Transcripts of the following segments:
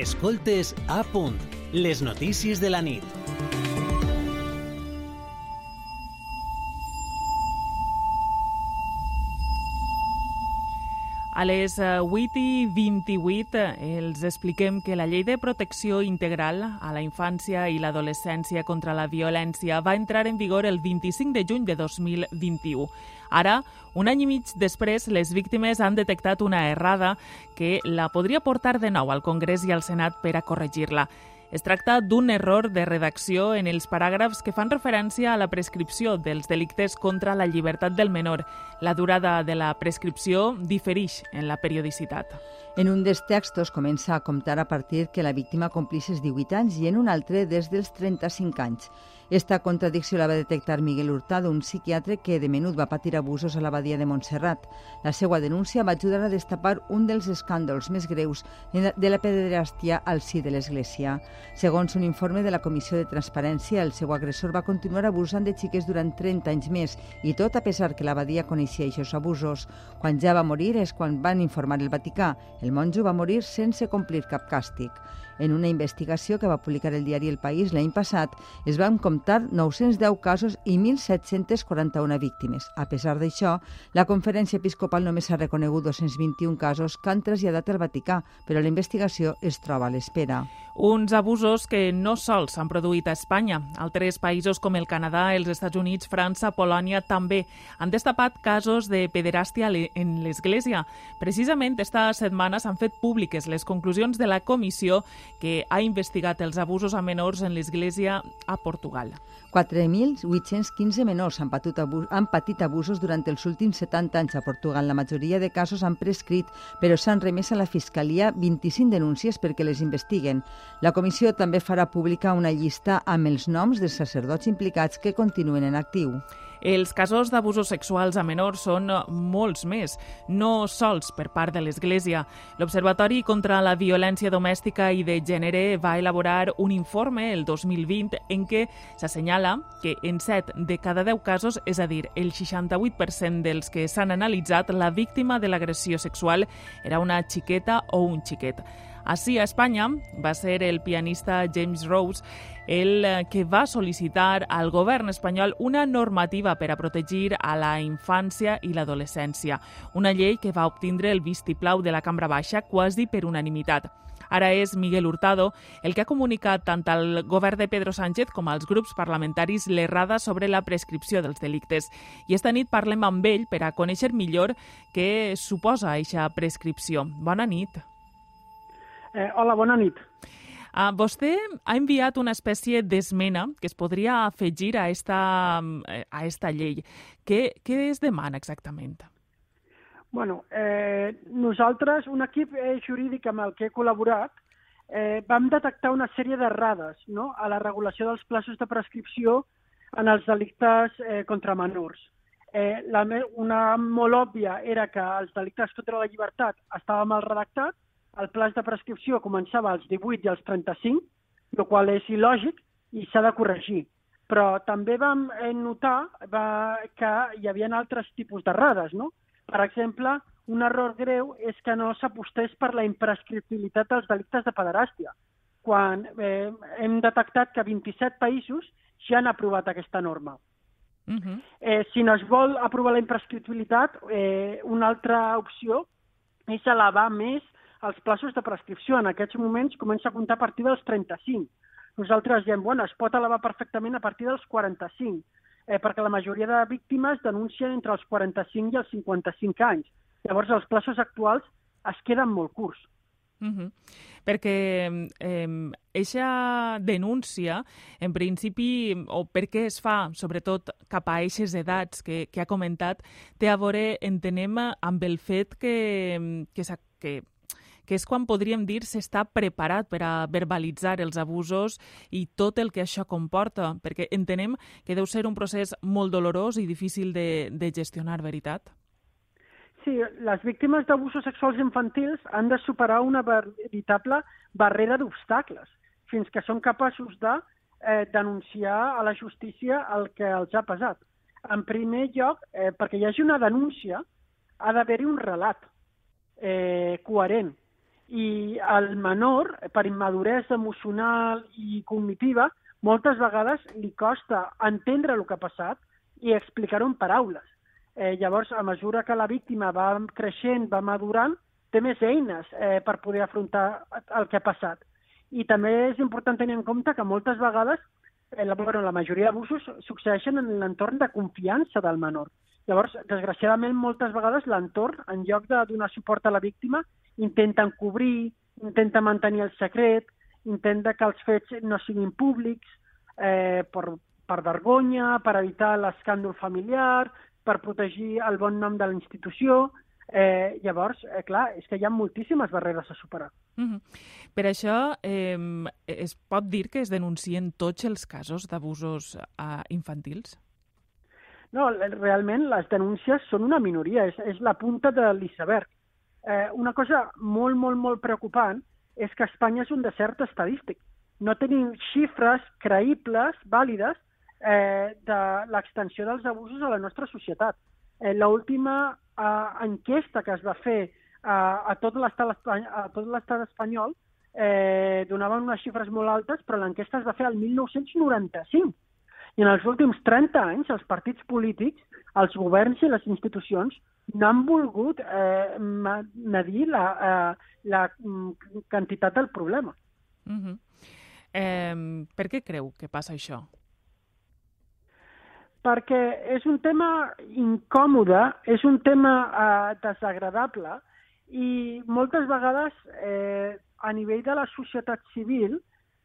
Escoltes a punt, les notícies de la nit. A les 8 eh, i 28 eh, els expliquem que la Llei de Protecció Integral a la Infància i l'Adolescència contra la Violència va entrar en vigor el 25 de juny de 2021. Ara, un any i mig després, les víctimes han detectat una errada que la podria portar de nou al Congrés i al Senat per a corregir-la. Es tracta d'un error de redacció en els paràgrafs que fan referència a la prescripció dels delictes contra la llibertat del menor. La durada de la prescripció diferix en la periodicitat. En un dels textos comença a comptar a partir que la víctima complís els 18 anys i en un altre des dels 35 anys. Esta contradicció la va detectar Miguel Hurtado, un psiquiatre que de menut va patir abusos a l'abadia de Montserrat. La seva denúncia va ajudar a destapar un dels escàndols més greus de la pederàstia al si de l'Església. Segons un informe de la Comissió de Transparència, el seu agressor va continuar abusant de xiques durant 30 anys més i tot a pesar que l'abadia coneixia aquests abusos. Quan ja va morir és quan van informar el Vaticà. El monjo va morir sense complir cap càstig. En una investigació que va publicar el diari El País l'any passat, es van comptar 910 casos i 1.741 víctimes. A pesar d'això, la conferència episcopal només ha reconegut 221 casos que han traslladat al Vaticà, però la investigació es troba a l'espera. Uns abusos que no sols s'han produït a Espanya. Altres països com el Canadà, els Estats Units, França, Polònia també han destapat casos de pederàstia en l'Església. Precisament esta setmana s'han fet públiques les conclusions de la comissió que ha investigat els abusos a menors en l'Església a Portugal. 4.815 menors han patit, abus, han patit abusos durant els últims 70 anys a Portugal. La majoria de casos han prescrit, però s'han remès a la Fiscalia 25 denúncies perquè les investiguen. La comissió també farà pública una llista amb els noms dels sacerdots implicats que continuen en actiu. Els casos d'abusos sexuals a menors són molts més, no sols per part de l'Església. L'Observatori contra la Violència Domèstica i de Gènere va elaborar un informe el 2020 en què s'assenyala que en 7 de cada 10 casos, és a dir, el 68% dels que s'han analitzat, la víctima de l'agressió sexual era una xiqueta o un xiquet. Així, a Espanya, va ser el pianista James Rose el eh, que va sol·licitar al govern espanyol una normativa per a protegir a la infància i l'adolescència, una llei que va obtindre el vistiplau de la Cambra Baixa quasi per unanimitat. Ara és Miguel Hurtado el que ha comunicat tant al govern de Pedro Sánchez com als grups parlamentaris l'errada sobre la prescripció dels delictes. I esta nit parlem amb ell per a conèixer millor què suposa aquesta prescripció. Bona nit. Eh, hola, bona nit. Uh, vostè ha enviat una espècie d'esmena que es podria afegir a esta, a esta llei. Què, què es demana exactament? bueno, eh, nosaltres, un equip eh, jurídic amb el que he col·laborat, eh, vam detectar una sèrie d'errades no? a la regulació dels plaços de prescripció en els delictes eh, contra menors. Eh, la, una molt òbvia era que els delictes contra la llibertat estava mal redactat, el plaç de prescripció començava als 18 i als 35, el qual és il·lògic i s'ha de corregir. Però també vam eh, notar va, que hi havia altres tipus d'errades, no? Per exemple, un error greu és que no s'apostés per la imprescriptibilitat dels delictes de pederàstia, quan eh, hem detectat que 27 països ja han aprovat aquesta norma. Uh -huh. eh, si no es vol aprovar la imprescriptibilitat, eh, una altra opció és elevar més els plaços de prescripció. En aquests moments comença a comptar a partir dels 35. Nosaltres diem, bueno, es pot elevar perfectament a partir dels 45, eh, perquè la majoria de víctimes denuncien entre els 45 i els 55 anys. Llavors, els plaços actuals es queden molt curts. Uh -huh. Perquè eh, eixa denúncia, en principi, o per què es fa, sobretot cap a eixes edats que, que ha comentat, té a veure, entenem, amb el fet que, que, que que és quan podríem dir s'està preparat per a verbalitzar els abusos i tot el que això comporta, perquè entenem que deu ser un procés molt dolorós i difícil de, de gestionar, veritat? Sí, les víctimes d'abusos sexuals infantils han de superar una veritable barrera d'obstacles fins que són capaços de eh, denunciar a la justícia el que els ha pesat. En primer lloc, eh, perquè hi hagi una denúncia, ha d'haver-hi un relat eh, coherent i al menor, per immaduresa emocional i cognitiva, moltes vegades li costa entendre el que ha passat i explicar-ho en paraules. Eh, llavors, a mesura que la víctima va creixent, va madurant, té més eines eh, per poder afrontar el que ha passat. I també és important tenir en compte que moltes vegades eh, la, bueno, la majoria d'abusos succeeixen en l'entorn de confiança del menor. Llavors, desgraciadament, moltes vegades l'entorn, en lloc de donar suport a la víctima, intenta encobrir, intenta mantenir el secret, intenta que els fets no siguin públics, eh, per, per vergonya, per evitar l'escàndol familiar, per protegir el bon nom de la institució, Eh, llavors, eh, clar, és que hi ha moltíssimes barreres a superar. Mm -hmm. Per això, eh, es pot dir que es denuncien tots els casos d'abusos eh, infantils? No, realment les denúncies són una minoria, és, és la punta de l'iceberg. Eh, una cosa molt, molt, molt preocupant és que Espanya és un desert estadístic. No tenim xifres creïbles, vàlides, eh, de l'extensió dels abusos a la nostra societat. Eh, L'última uh, enquesta que es va fer uh, a tot l'estat l'estat espanyol eh, donaven unes xifres molt altes, però l'enquesta es va fer el 1995. I en els últims 30 anys, els partits polítics, els governs i les institucions no han volgut eh, medir la, eh, la mm, quantitat del problema. Uh -huh. eh, per què creu que passa això? perquè és un tema incòmode, és un tema eh, desagradable i moltes vegades eh, a nivell de la societat civil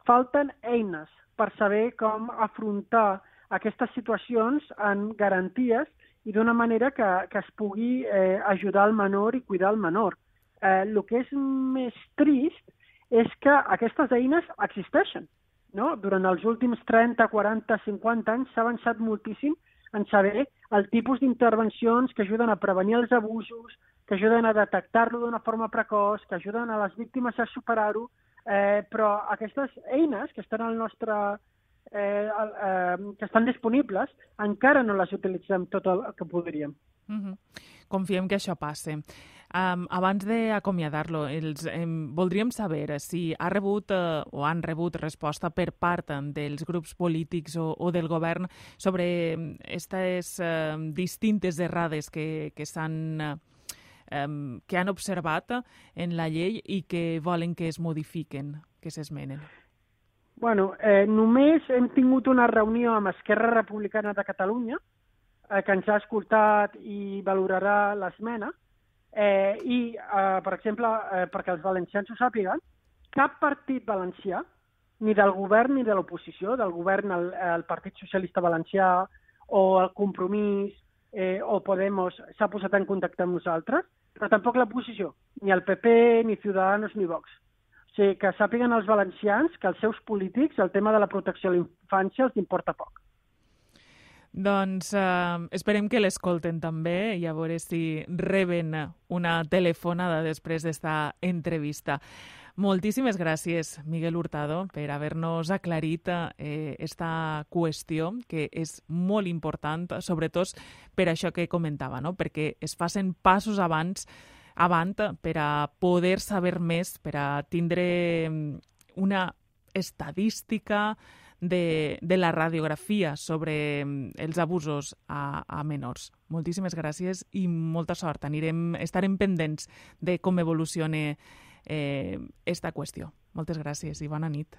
falten eines per saber com afrontar aquestes situacions en garanties i d'una manera que, que es pugui eh, ajudar el menor i cuidar el menor. Eh, el que és més trist és que aquestes eines existeixen no? Durant els últims 30, 40, 50 anys s'ha avançat moltíssim en saber el tipus d'intervencions que ajuden a prevenir els abusos, que ajuden a detectar-lo d'una forma precoç, que ajuden a les víctimes a superar-ho, eh, però aquestes eines que estan al nostre eh, eh, que estan disponibles, encara no les utilitzem tot el que podríem. Mm -hmm. Confiem que això passe. Um, abans d'acomiadar-lo, um, voldríem saber si ha rebut uh, o han rebut resposta per part dels grups polítics o, o del govern sobre aquestes uh, distintes errades que, que s'han uh, que han observat en la llei i que volen que es modifiquen, que s'esmenen. Bueno, eh, només hem tingut una reunió amb Esquerra Republicana de Catalunya, eh, que ens ha escoltat i valorarà l'esmena, eh, i, eh, per exemple, eh, perquè els valencians ho sàpiguen, cap partit valencià, ni del govern ni de l'oposició, del govern el, el Partit Socialista Valencià o el Compromís eh, o Podemos s'ha posat en contacte amb nosaltres, però tampoc l'oposició, ni el PP, ni Ciudadanos, ni Vox sigui, que sàpiguen els valencians que els seus polítics el tema de la protecció a la infància els importa poc. Doncs eh, esperem que l'escolten també i a veure si reben una telefonada després d'esta entrevista. Moltíssimes gràcies, Miguel Hurtado, per haver-nos aclarit eh, esta qüestió, que és molt important, sobretot per això que comentava, no? perquè es facin passos abans avant per a poder saber més, per a tindre mm, una estadística de, de la radiografia sobre mm, els abusos a, a menors. Moltíssimes gràcies i molta sort. Anirem, estarem pendents de com evoluciona eh, esta qüestió. Moltes gràcies i bona nit.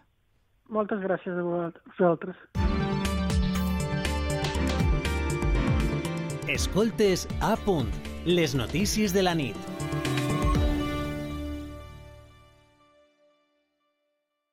Moltes gràcies a vosaltres. Escoltes a punt, les notícies de la nit.